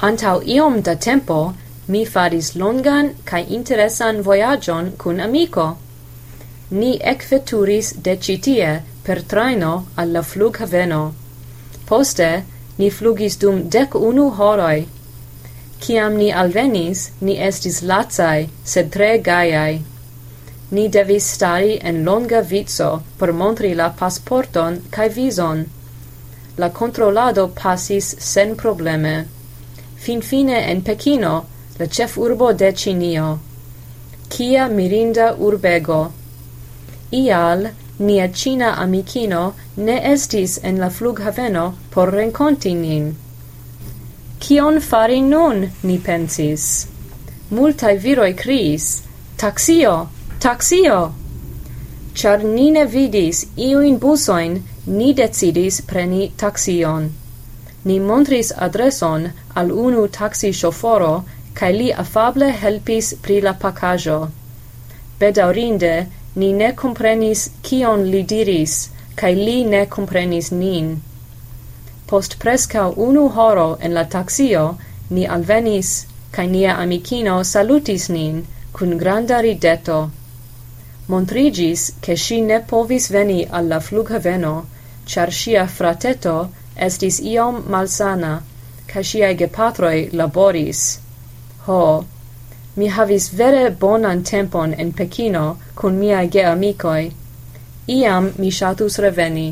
Antau iom da tempo, mi faris longan kai interesan voyagion cun amico. Ni ecveturis de citie per traino alla flughaveno. Poste, ni flugis dum dec unu horoi. Ciam ni alvenis, ni estis lazai, sed tre gaiai. Ni devis stari en longa vizo per montri la pasporton cae vison. La controlado passis sen probleme finfine en Pekino, la chef urbo de Cinio. Kia mirinda urbego! Ial nia Cina amicino ne estis en la flughaveno por renconti nin. Kion fari nun, ni pensis. Multai viroi criis, "Taksio! Taksio!" Char ni ne vidis iuin busoin, ni decidis preni taksion. Ni montris adreson al unu taxi chaufforo, cae li afable helpis pri la pacajo. Bedaurinde, ni ne comprenis kion li diris, cae li ne comprenis nin. Post presca unu horo en la taxio, ni alvenis, cae nia amicino salutis nin, cun granda rideto. Montrigis, che si ne povis veni alla flughaveno, char sia frateto, estis iom malsana, ca siae gepatroi laboris. Ho, mi havis vere bonan tempon en Pekino cun miae geamicoi. Iam mi shatus reveni.